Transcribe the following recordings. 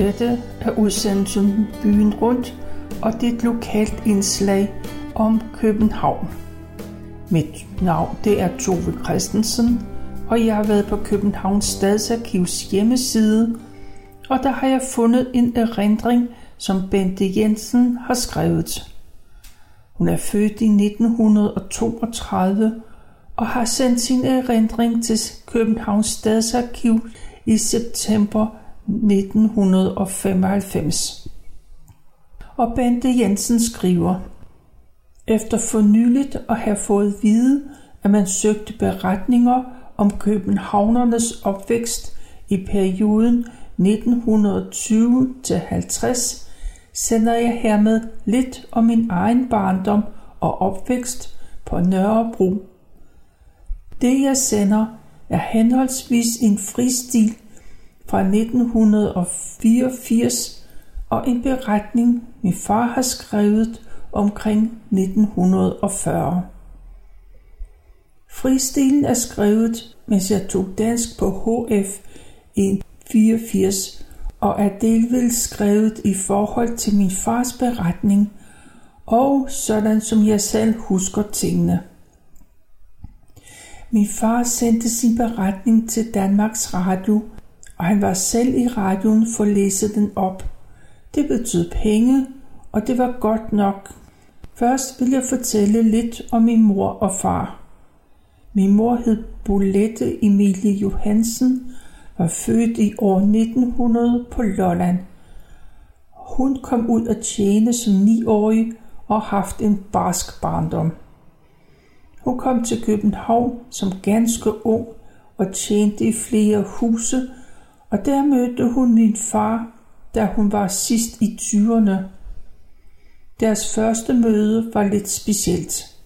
Dette er udsendelsen Byen Rundt, og det er et lokalt indslag om København. Mit navn det er Tove Christensen, og jeg har været på Københavns Stadsarkivs hjemmeside, og der har jeg fundet en erindring, som Bente Jensen har skrevet. Hun er født i 1932 og har sendt sin erindring til Københavns Stadsarkiv i september 1995. Og Bente Jensen skriver, efter for nyligt at have fået vide, at man søgte beretninger om københavnernes opvækst i perioden 1920-50, sender jeg hermed lidt om min egen barndom og opvækst på Nørrebro. Det jeg sender er henholdsvis en fristil fra 1984 og en beretning, min far har skrevet omkring 1940. Fristilen er skrevet, mens jeg tog dansk på HF i 84 og er delvis skrevet i forhold til min fars beretning og sådan som jeg selv husker tingene. Min far sendte sin beretning til Danmarks Radio, og han var selv i radioen for at læse den op. Det betød penge, og det var godt nok. Først vil jeg fortælle lidt om min mor og far. Min mor hed Bolette Emilie Johansen, var født i år 1900 på Lolland. Hun kom ud at tjene som niårig og haft en barsk barndom. Hun kom til København som ganske ung og tjente i flere huse, og der mødte hun min far, da hun var sidst i 20'erne. Deres første møde var lidt specielt.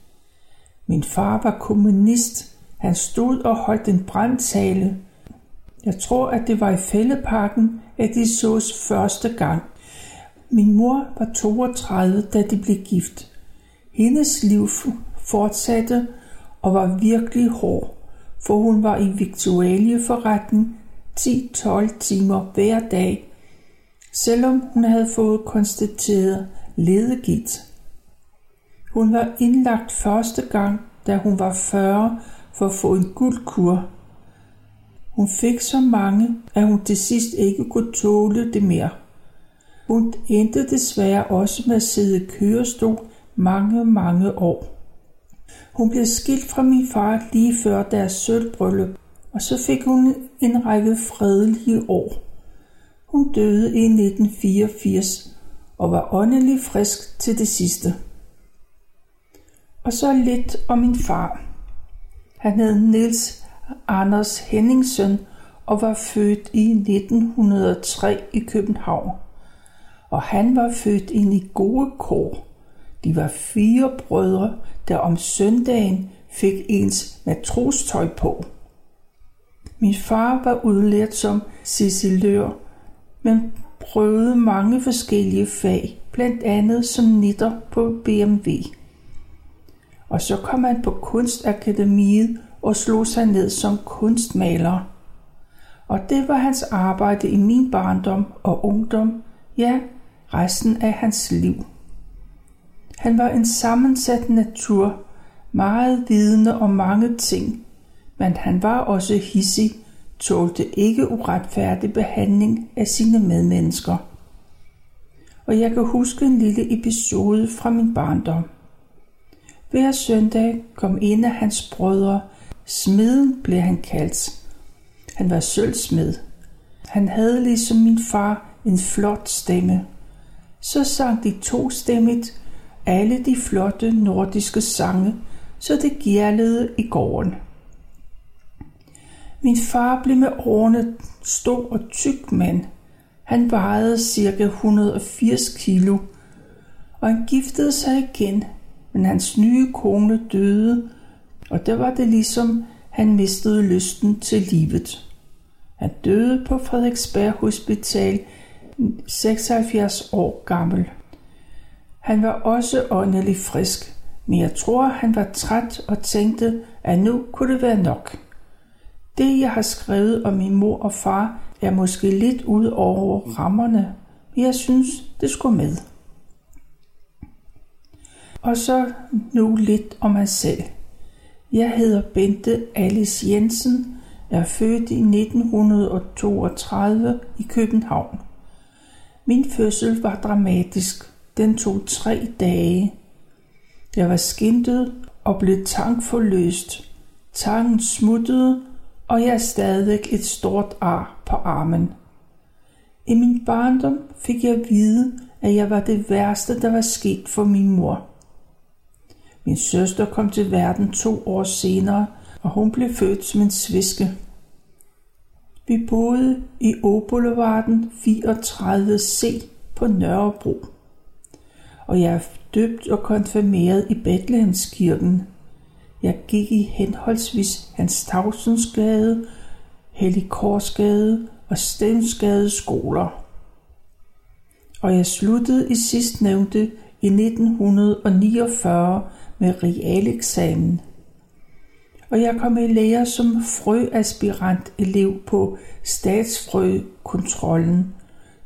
Min far var kommunist. Han stod og holdt en brandtale. Jeg tror, at det var i fældeparken, at de sås første gang. Min mor var 32, da de blev gift. Hendes liv fortsatte og var virkelig hård, for hun var i viktualieforretning 10-12 timer hver dag, selvom hun havde fået konstateret ledegigt. Hun var indlagt første gang, da hun var 40 for at få en guldkur. Hun fik så mange, at hun til sidst ikke kunne tåle det mere. Hun endte desværre også med at sidde i kørestol mange, mange år. Hun blev skilt fra min far lige før deres sølvbryllup, og så fik hun en række fredelige år. Hun døde i 1984 og var åndelig frisk til det sidste. Og så lidt om min far. Han hed Niels Anders Henningsen og var født i 1903 i København. Og han var født ind i gode kår. De var fire brødre, der om søndagen fik ens matrostøj på. Min far var udlært som sicilør, men prøvede mange forskellige fag, blandt andet som nitter på BMW. Og så kom han på kunstakademiet og slog sig ned som kunstmaler. Og det var hans arbejde i min barndom og ungdom, ja, resten af hans liv. Han var en sammensat natur, meget vidende om mange ting, men han var også hissig, tålte ikke uretfærdig behandling af sine medmennesker. Og jeg kan huske en lille episode fra min barndom. Hver søndag kom en af hans brødre, smeden blev han kaldt. Han var sølvsmed. Han havde ligesom min far en flot stemme. Så sang de to stemmigt alle de flotte nordiske sange, så det gjerlede i gården. Min far blev med årene stor og tyk mand. Han vejede cirka 180 kilo, og han giftede sig igen, men hans nye kone døde, og der var det ligesom, han mistede lysten til livet. Han døde på Frederiksberg Hospital 76 år gammel. Han var også åndelig frisk, men jeg tror, han var træt og tænkte, at nu kunne det være nok. Det, jeg har skrevet om min mor og far, er måske lidt ud over rammerne, men jeg synes, det skulle med. Og så nu lidt om mig selv. Jeg hedder Bente Alice Jensen, er født i 1932 i København. Min fødsel var dramatisk. Den tog tre dage. Jeg var skintet og blev tankforløst. Tangen smuttede, og jeg er stadig et stort ar på armen. I min barndom fik jeg at vide, at jeg var det værste, der var sket for min mor. Min søster kom til verden to år senere, og hun blev født som en sviske. Vi boede i Åboulevarden 34C på Nørrebro. Og jeg er døbt og konfirmeret i Bethlehemskirken. Jeg gik i henholdsvis Hans Tavsensgade, Helligkorsgade og Stensgade skoler. Og jeg sluttede i sidstnævnte i 1949 med realeksamen. Og jeg kom i lære som frøaspirant elev på statsfrøkontrollen,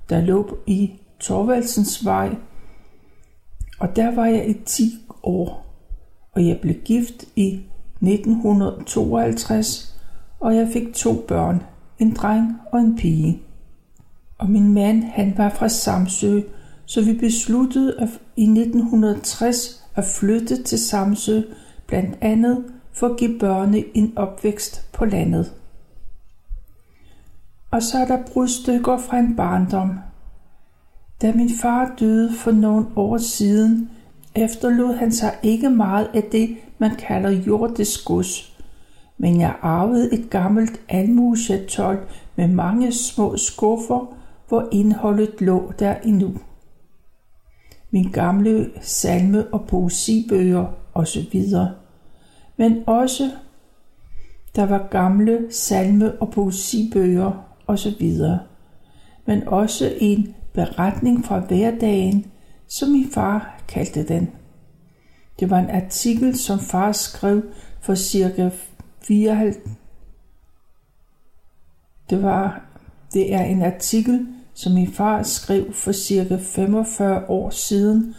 der lå i Torvaldsens vej. Og der var jeg i 10 år, og jeg blev gift i 1952, og jeg fik to børn, en dreng og en pige. Og min mand, han var fra Samsø, så vi besluttede at i 1960 at flytte til Samsø, blandt andet for at give børnene en opvækst på landet. Og så er der brudstykker fra en barndom. Da min far døde for nogle år siden, efterlod han sig ikke meget af det, man kalder jordisk gods. Men jeg arvede et gammelt almuechatol med mange små skuffer, hvor indholdet lå der endnu min gamle salme- og poesibøger osv. Men også der var gamle salme- og poesibøger osv. Men også en beretning fra hverdagen, som min far kaldte den. Det var en artikel, som far skrev for cirka 54. Det var, det er en artikel, som min far skrev for cirka 45 år siden,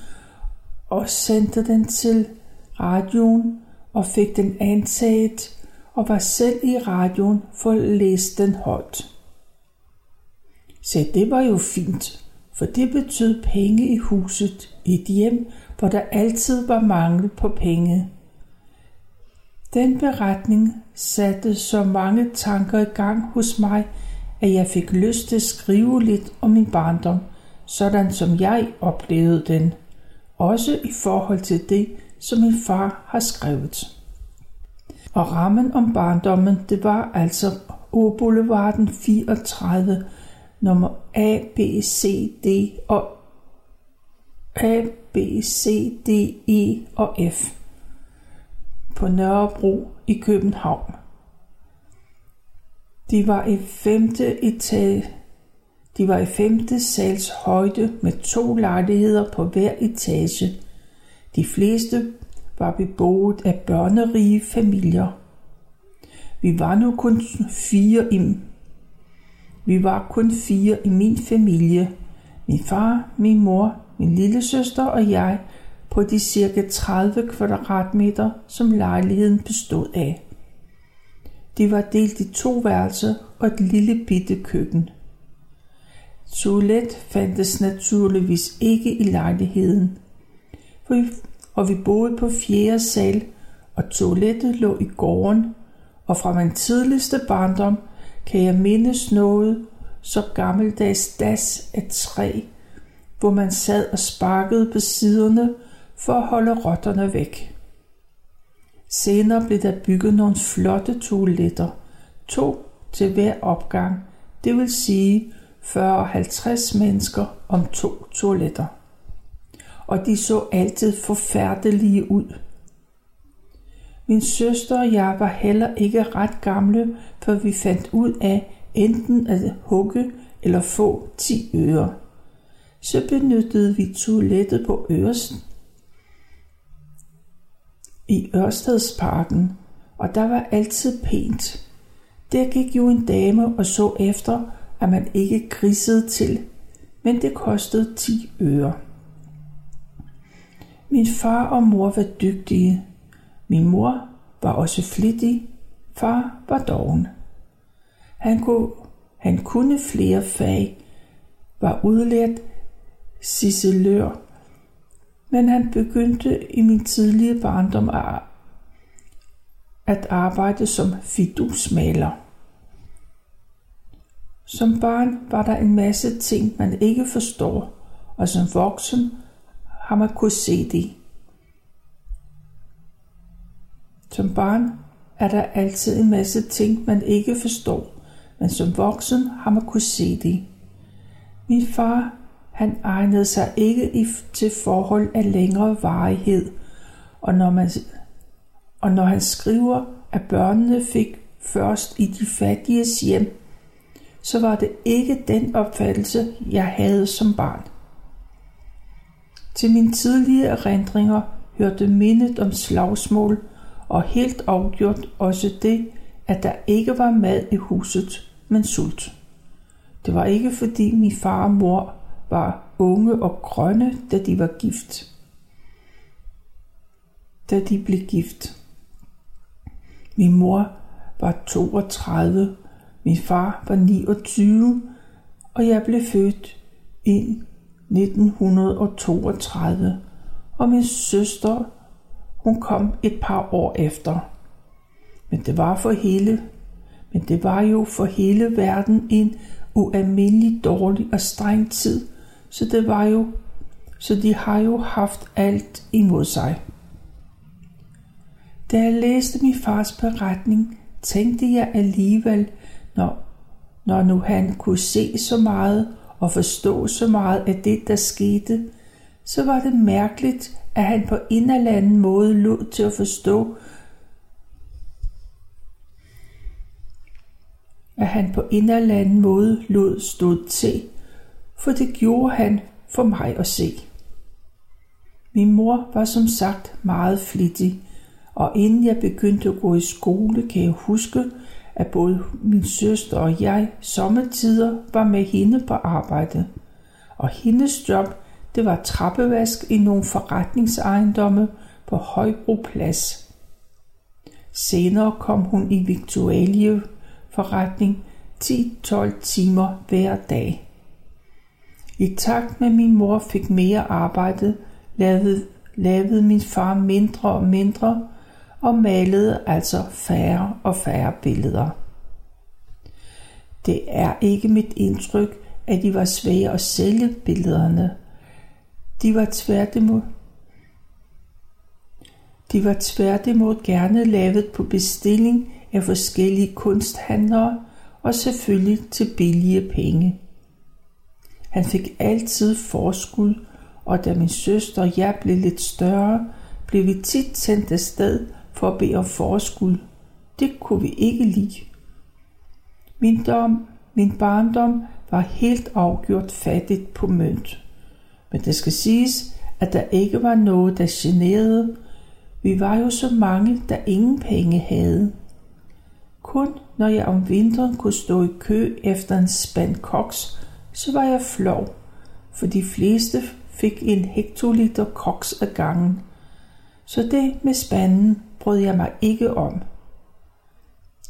og sendte den til radioen og fik den antaget og var selv i radioen for at læse den højt. Så det var jo fint, for det betød penge i huset, i et hjem, hvor der altid var mangel på penge. Den beretning satte så mange tanker i gang hos mig, at jeg fik lyst til at skrive lidt om min barndom, sådan som jeg oplevede den, også i forhold til det, som min far har skrevet. Og rammen om barndommen, det var altså Åboulevarden 34, nummer A, B, C, D og A, B, C, D, E og F på Nørrebro i København. De var i femte etage. De var i femte sals højde med to lejligheder på hver etage. De fleste var beboet af børnerige familier. Vi var nu kun fire i vi var kun fire i min familie. Min far, min mor, min lille søster og jeg på de cirka 30 kvadratmeter, som lejligheden bestod af. Det var delt i to værelser og et lille bitte køkken. Toilet fandtes naturligvis ikke i lejligheden, og vi boede på fjerde sal, og toilettet lå i gården, og fra min tidligste barndom kan jeg mindes noget så gammeldags das af træ, hvor man sad og sparkede på siderne for at holde rotterne væk. Senere blev der bygget nogle flotte toiletter, to til hver opgang, det vil sige 40-50 mennesker om to toiletter. Og de så altid forfærdelige ud. Min søster og jeg var heller ikke ret gamle, før vi fandt ud af enten at hugge eller få 10 øre. Så benyttede vi toilettet på Øresten i Ørstedsparken, og der var altid pænt. Der gik jo en dame og så efter, at man ikke grisede til, men det kostede 10 øre. Min far og mor var dygtige. Min mor var også flittig. Far var doven. Han kunne, han kunne flere fag, var udlært ciselør, men han begyndte i min tidlige barndom at arbejde som fidusmaler. Som barn var der en masse ting, man ikke forstår, og som voksen har man kunnet se det. Som barn er der altid en masse ting, man ikke forstår, men som voksen har man kunnet se det. Min far, han egnede sig ikke til forhold af længere varighed, og når, man, og når han skriver, at børnene fik først i de fattiges hjem, så var det ikke den opfattelse, jeg havde som barn. Til mine tidlige erindringer hørte mindet om slagsmål, og helt afgjort også det, at der ikke var mad i huset, men sult. Det var ikke fordi min far og mor var unge og grønne, da de var gift. Da de blev gift. Min mor var 32, min far var 29, og jeg blev født i 1932, og min søster, hun kom et par år efter. Men det var for hele, men det var jo for hele verden en ualmindelig dårlig og streng tid, så det var jo, så de har jo haft alt imod sig. Da jeg læste min fars beretning, tænkte jeg alligevel, når, når nu han kunne se så meget og forstå så meget af det, der skete, så var det mærkeligt, at han på en eller anden måde lod til at forstå, at han på en eller anden måde lod stå til, for det gjorde han for mig at se. Min mor var som sagt meget flittig, og inden jeg begyndte at gå i skole, kan jeg huske, at både min søster og jeg sommetider var med hende på arbejde. Og hendes job, det var trappevask i nogle forretningsejendomme på Højbro Plads. Senere kom hun i Victualie forretning 10-12 timer hver dag. I takt med min mor fik mere arbejde, lavede, lavede min far mindre og mindre, og malede altså færre og færre billeder. Det er ikke mit indtryk, at de var svære at sælge billederne. De var tværtimod de var tværtimod gerne lavet på bestilling af forskellige kunsthandlere og selvfølgelig til billige penge. Han fik altid forskud, og da min søster og jeg blev lidt større, blev vi tit sendt afsted for at bede om forskud. Det kunne vi ikke lide. Min, dom, min barndom var helt afgjort fattigt på mønt. Men det skal siges, at der ikke var noget, der generede. Vi var jo så mange, der ingen penge havde. Kun når jeg om vinteren kunne stå i kø efter en spand koks, så var jeg flov, for de fleste fik en hektoliter koks ad gangen. Så det med spanden brød jeg mig ikke om.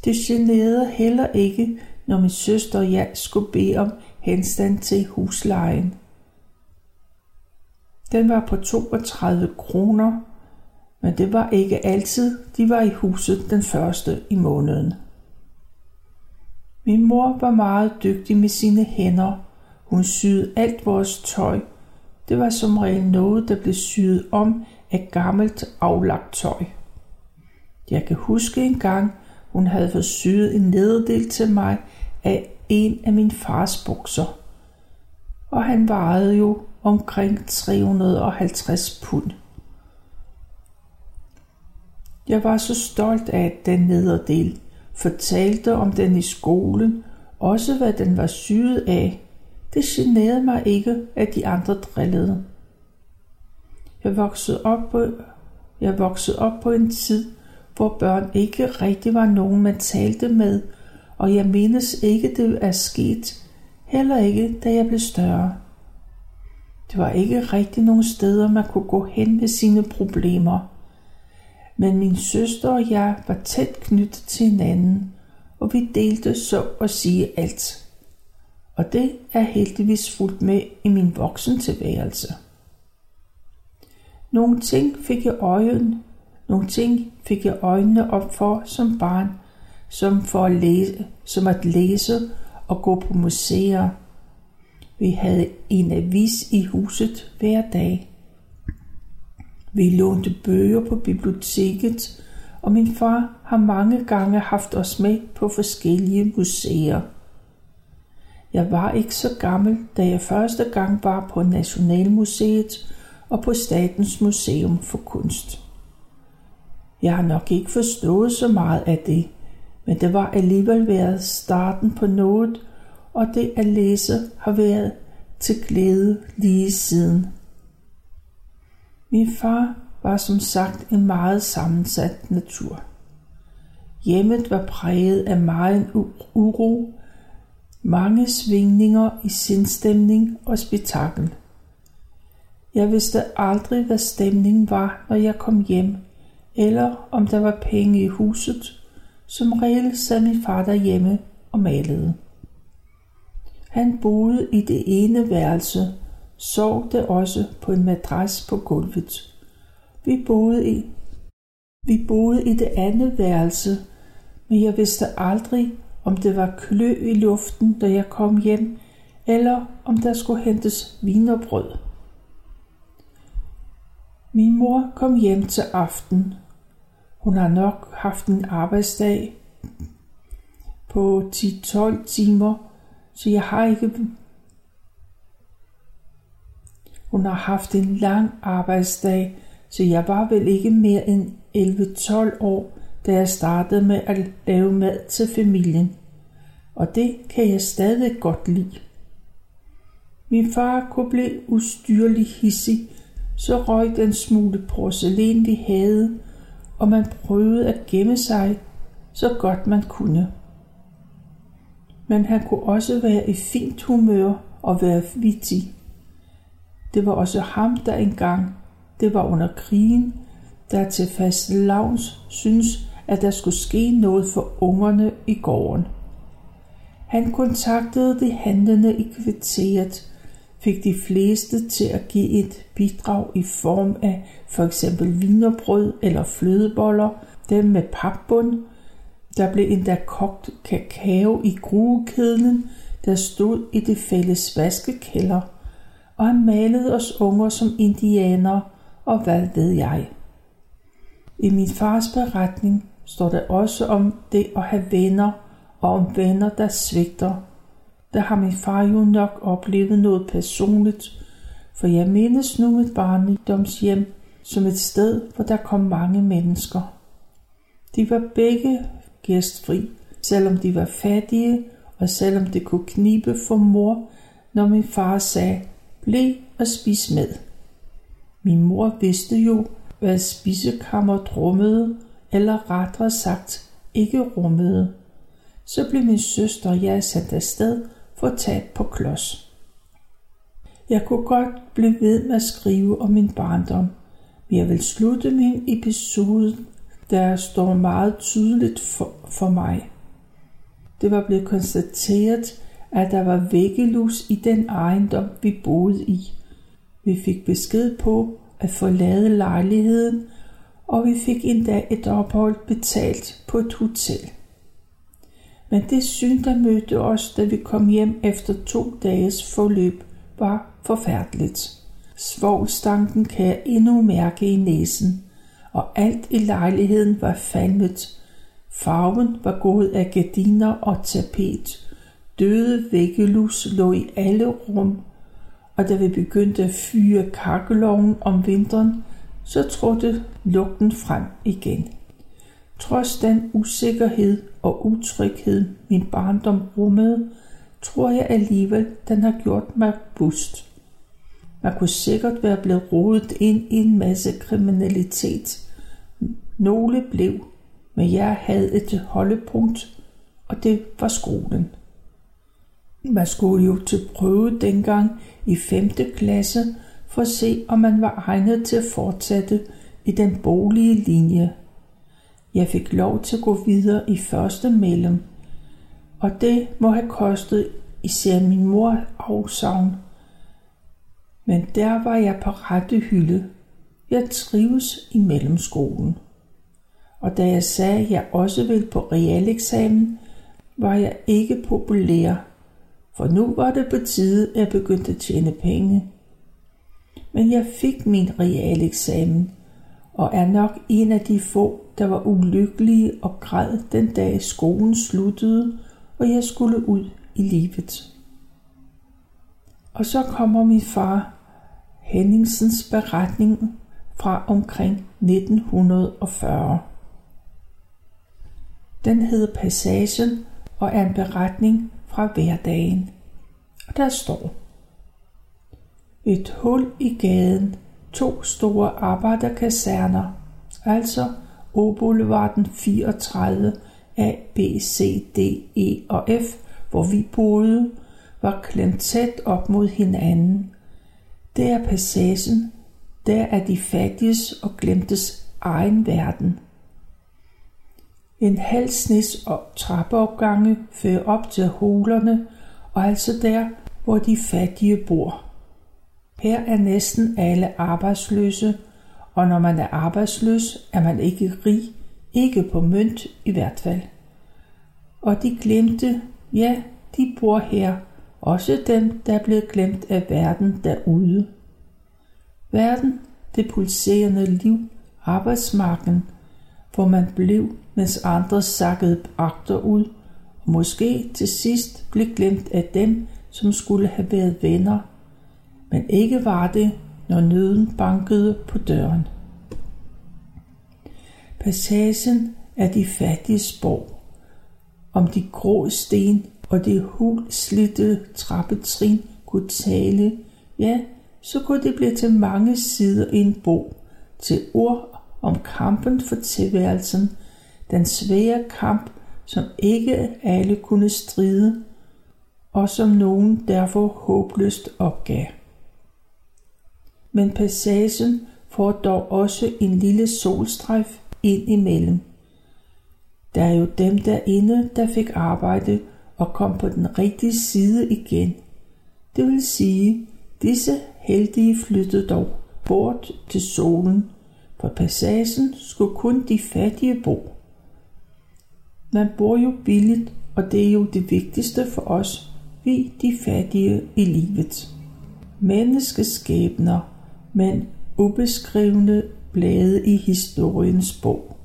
Det generede heller ikke, når min søster og jeg skulle bede om henstand til huslejen. Den var på 32 kroner, men det var ikke altid, de var i huset den første i måneden. Min mor var meget dygtig med sine hænder. Hun syede alt vores tøj. Det var som regel noget, der blev syet om af gammelt aflagt tøj. Jeg kan huske en gang, hun havde forsyet en nederdel til mig af en af min fars bukser. Og han vejede jo omkring 350 pund. Jeg var så stolt af den nederdel, fortalte om den i skolen, også hvad den var syet af. Det generede mig ikke, at de andre drillede. Jeg voksede op på, jeg voksede op på en tid, hvor børn ikke rigtig var nogen, man talte med, og jeg mindes ikke, det er sket, Heller ikke, da jeg blev større. Det var ikke rigtig nogen steder, man kunne gå hen med sine problemer. Men min søster og jeg var tæt knyttet til hinanden, og vi delte så at sige alt. Og det er heldigvis fuldt med i min voksen tilværelse. Nogle ting fik jeg øjen, nogle ting fik jeg øjnene op for som barn, som for at læse, som at læse og gå på museer. Vi havde en avis i huset hver dag. Vi lånte bøger på biblioteket, og min far har mange gange haft os med på forskellige museer. Jeg var ikke så gammel, da jeg første gang var på Nationalmuseet og på Statens Museum for Kunst. Jeg har nok ikke forstået så meget af det, men det var alligevel været starten på noget, og det at læse har været til glæde lige siden. Min far var som sagt en meget sammensat natur. Hjemmet var præget af meget uro, mange svingninger i sindstemning og spektakel. Jeg vidste aldrig, hvad stemningen var, når jeg kom hjem, eller om der var penge i huset. Som regel sad min far derhjemme og malede. Han boede i det ene værelse, sov det også på en madras på gulvet. Vi boede i, vi boede i det andet værelse, men jeg vidste aldrig, om det var klø i luften, da jeg kom hjem, eller om der skulle hentes vinerbrød. Min mor kom hjem til aften. Hun har nok haft en arbejdsdag på 10-12 timer, så jeg har ikke... Hun har haft en lang arbejdsdag, så jeg var vel ikke mere end 11-12 år, da jeg startede med at lave mad til familien. Og det kan jeg stadig godt lide. Min far kunne blive ustyrlig hissig, så røg den smule porcelæn, vi havde, og man prøvede at gemme sig så godt man kunne. Men han kunne også være i fint humør og være vittig. Det var også ham, der engang, det var under krigen, der til fast lavns synes, at der skulle ske noget for ungerne i gården. Han kontaktede de handlende i kvarteret, fik de fleste til at give et bidrag i form af for eksempel vinerbrød eller flødeboller, dem med papbund. Der blev endda kogt kakao i gruekedlen, der stod i det fælles vaskekælder, og han malede os unger som indianere, og hvad ved jeg. I min fars beretning står der også om det at have venner, og om venner, der svigter. Der har min far jo nok oplevet noget personligt, for jeg mindes nu mit barndomshjem som et sted, hvor der kom mange mennesker. De var begge gæstfri, selvom de var fattige, og selvom det kunne knibe for mor, når min far sagde, bliv og spis med. Min mor vidste jo, hvad spisekammeret rummede, eller rettere sagt ikke rummede. Så blev min søster og jeg sendt afsted for at tage på klods. Jeg kunne godt blive ved med at skrive om min barndom, men jeg vil slutte min episode, der står meget tydeligt for, for mig. Det var blevet konstateret, at der var væggelus i den ejendom, vi boede i. Vi fik besked på at forlade lejligheden, og vi fik endda et ophold betalt på et hotel. Men det syn, der mødte os, da vi kom hjem efter to dages forløb, var forfærdeligt. Svovlstanken kan jeg endnu mærke i næsen, og alt i lejligheden var falmet. Farven var gået af gardiner og tapet. Døde væggelus lå i alle rum, og da vi begyndte at fyre kakkeloven om vinteren, så trådte lugten frem igen. Trods den usikkerhed og utryghed, min barndom rummede, tror jeg alligevel, den har gjort mig bust. Man kunne sikkert være blevet rodet ind i en masse kriminalitet. Nogle blev, men jeg havde et holdepunkt, og det var skolen. Man skulle jo til prøve dengang i 5. klasse for at se, om man var egnet til at fortsætte i den bolige linje. Jeg fik lov til at gå videre i første mellem, og det må have kostet især min mor afsavn. Men der var jeg på rette hylde. Jeg trives i mellemskolen. Og da jeg sagde, at jeg også ville på realeksamen, var jeg ikke populær, for nu var det på tide, at jeg begyndte at tjene penge. Men jeg fik min realeksamen, og er nok en af de få, der var ulykkelige og græd den dag skolen sluttede, og jeg skulle ud i livet. Og så kommer min far Henningsens beretning fra omkring 1940. Den hedder Passagen og er en beretning fra hverdagen. Og der står Et hul i gaden, to store arbejderkaserner, altså Åboulevarden 34, A, B, C, D, E og F, hvor vi boede, var klemt tæt op mod hinanden. Det er passagen, der er de fattiges og glemtes egen verden. En halv snes og trappeopgange fører op til hulerne, og altså der, hvor de fattige bor. Her er næsten alle arbejdsløse, og når man er arbejdsløs, er man ikke rig, ikke på mønt i hvert fald. Og de glemte, ja, de bor her, også dem, der er blevet glemt af verden derude. Verden, det pulserende liv, arbejdsmarken, hvor man blev, mens andre sakkede ud, og måske til sidst blev glemt af dem, som skulle have været venner, men ikke var det, når nøden bankede på døren. Passagen er de fattige spor, om de grå sten og de hulslitte trappetrin kunne tale, ja, så kunne det blive til mange sider i en bog, til ord om kampen for tilværelsen, den svære kamp, som ikke alle kunne stride, og som nogen derfor håbløst opgav. Men passagen får dog også en lille solstrejf ind imellem. Der er jo dem derinde, der fik arbejde og kom på den rigtige side igen. Det vil sige, disse heldige flyttede dog bort til solen, for passagen skulle kun de fattige bo. Man bor jo billigt, og det er jo det vigtigste for os, vi de fattige i livet. Menneskeskæbner, men ubeskrivende blade i historiens bog.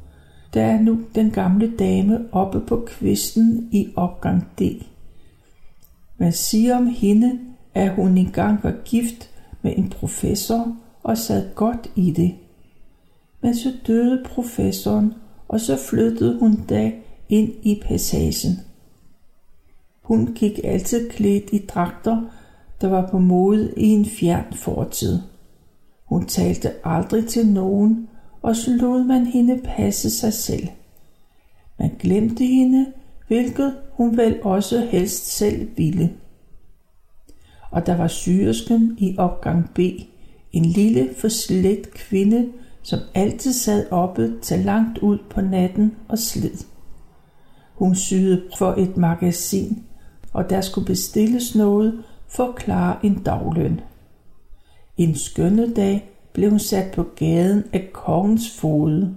Der er nu den gamle dame oppe på kvisten i opgang D. Man siger om hende, at hun engang var gift med en professor og sad godt i det. Men så døde professoren, og så flyttede hun da ind i passagen. Hun gik altid klædt i dragter, der var på mode i en fjern fortid. Hun talte aldrig til nogen, og så lod man hende passe sig selv. Man glemte hende, hvilket hun vel også helst selv ville. Og der var syresken i opgang B, en lille forslet kvinde, som altid sad oppe til langt ud på natten og slid. Hun syede for et magasin, og der skulle bestilles noget for at klare en dagløn. En skønne dag blev hun sat på gaden af kongens fod.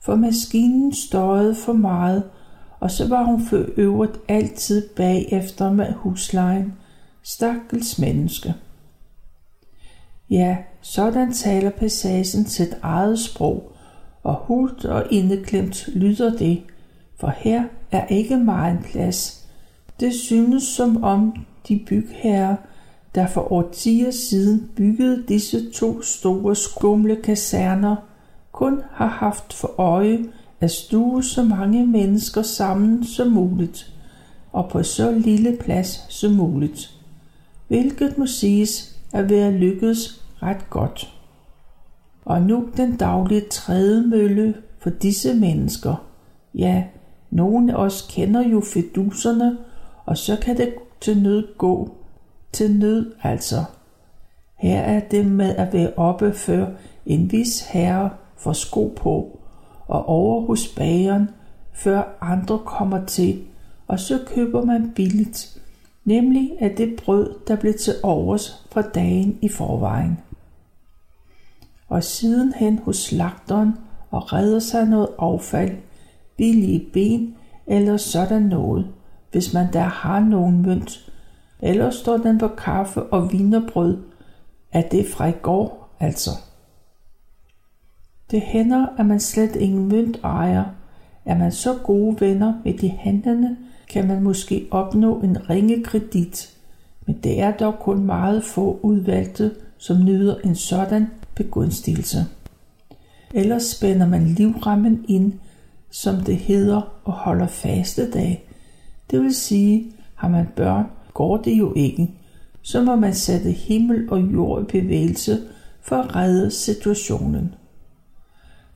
For maskinen støjede for meget, og så var hun for øvrigt altid bagefter med huslejen. Stakkels menneske. Ja, sådan taler passagen sit eget sprog, og hult og indeklemt lyder det, for her er ikke meget plads. Det synes som om de bygherrer, der for årtier siden byggede disse to store skumle kaserner, kun har haft for øje at stue så mange mennesker sammen som muligt, og på så lille plads som muligt, hvilket må siges at være lykkedes ret godt. Og nu den daglige trædemølle for disse mennesker. Ja, nogle af os kender jo feduserne, og så kan det til nød gå. Til nød altså. Her er det med at være oppe før en vis herre får sko på, og over hos bageren, før andre kommer til, og så køber man billigt, nemlig af det brød, der blev til overs fra dagen i forvejen. Og sidenhen hos slagteren og redder sig noget affald, billige ben eller sådan noget, hvis man der har nogen mønt. Eller står den på kaffe og vinerbrød, er det fra i går altså. Det hænder, at man slet ingen mønt ejer. Er man så gode venner med de handlende, kan man måske opnå en ringe kredit, men det er dog kun meget få udvalgte, som nyder en sådan begunstigelse. Ellers spænder man livrammen ind, som det hedder, og holder faste dag. Det vil sige, har man børn, går det jo ikke. Så må man sætte himmel og jord i bevægelse for at redde situationen.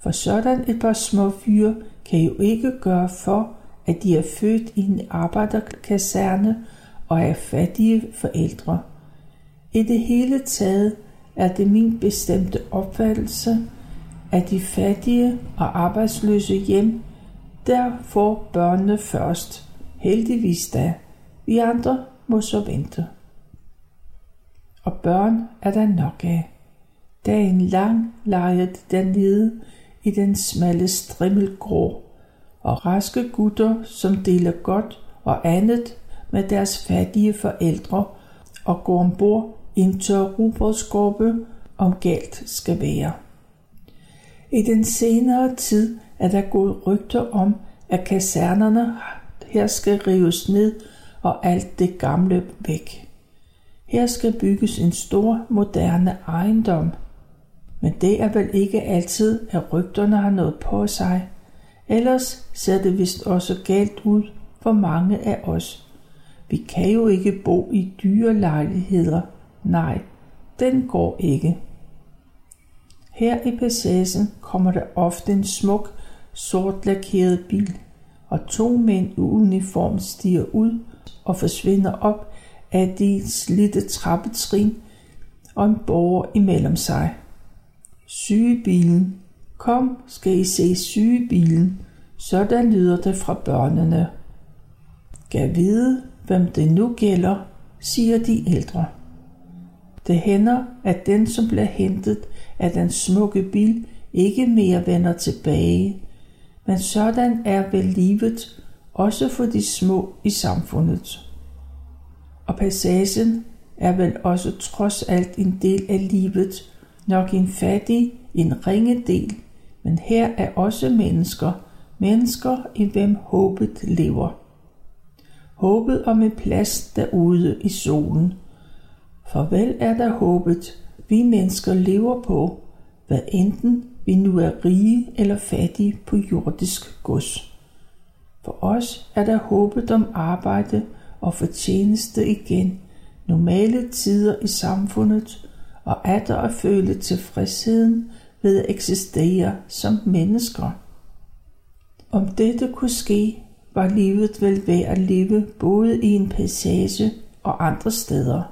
For sådan et par små fyre kan jo ikke gøre for, at de er født i en arbejderkaserne og er fattige forældre. I det hele taget er det min bestemte opfattelse, at de fattige og arbejdsløse hjem, der får børnene først. Heldigvis da. Vi andre må så vente. Og børn er der nok af. Dagen lang leger de dernede i den smalle strimmelgrå, og raske gutter, som deler godt og andet med deres fattige forældre og går ombord i en tør rubrødskorpe, om galt skal være. I den senere tid er der gået rygter om, at kasernerne her skal rives ned og alt det gamle væk. Her skal bygges en stor, moderne ejendom. Men det er vel ikke altid, at rygterne har noget på sig. Ellers ser det vist også galt ud for mange af os. Vi kan jo ikke bo i dyre lejligheder. Nej, den går ikke. Her i passagen kommer der ofte en smuk, sort lakeret bil, og to mænd i uniform stiger ud og forsvinder op af de slidte trappetrin og en borger imellem sig. Sygebilen. Kom, skal I se sygebilen. Sådan lyder det fra børnene. Gav vide, hvem det nu gælder, siger de ældre. Det hænder, at den, som bliver hentet af den smukke bil, ikke mere vender tilbage. Men sådan er vel livet, også for de små i samfundet. Og passagen er vel også trods alt en del af livet, nok en fattig, en ringe del, men her er også mennesker, mennesker i hvem håbet lever. Håbet om en plads derude i solen. For vel er der håbet, vi mennesker lever på, hvad enten vi nu er rige eller fattige på jordisk gods. For os er der håbet om arbejde og fortjeneste igen, normale tider i samfundet, og at der at føle tilfredsheden ved at eksistere som mennesker. Om dette kunne ske, var livet vel værd at leve både i en passage og andre steder.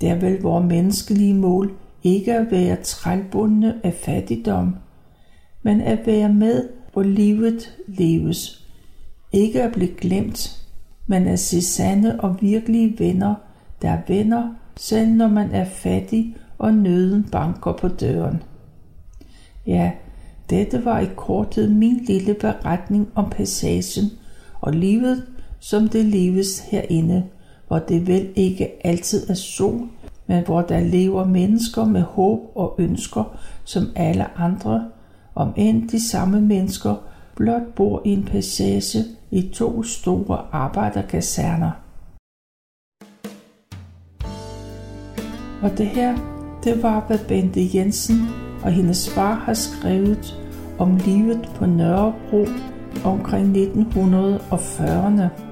Der vil vores menneskelige mål ikke at være trælbundne af fattigdom, men at være med, hvor livet leves. Ikke at blive glemt, men at se sande og virkelige venner, der er venner, selv når man er fattig og nøden banker på døren. Ja, dette var i korthed min lille beretning om passagen og livet, som det leves herinde, hvor det vel ikke altid er sol, men hvor der lever mennesker med håb og ønsker som alle andre, om end de samme mennesker blot bor i en passage i to store arbejderkaserner. Og det her, det var, hvad Bente Jensen og hendes far har skrevet om livet på Nørrebro omkring 1940'erne.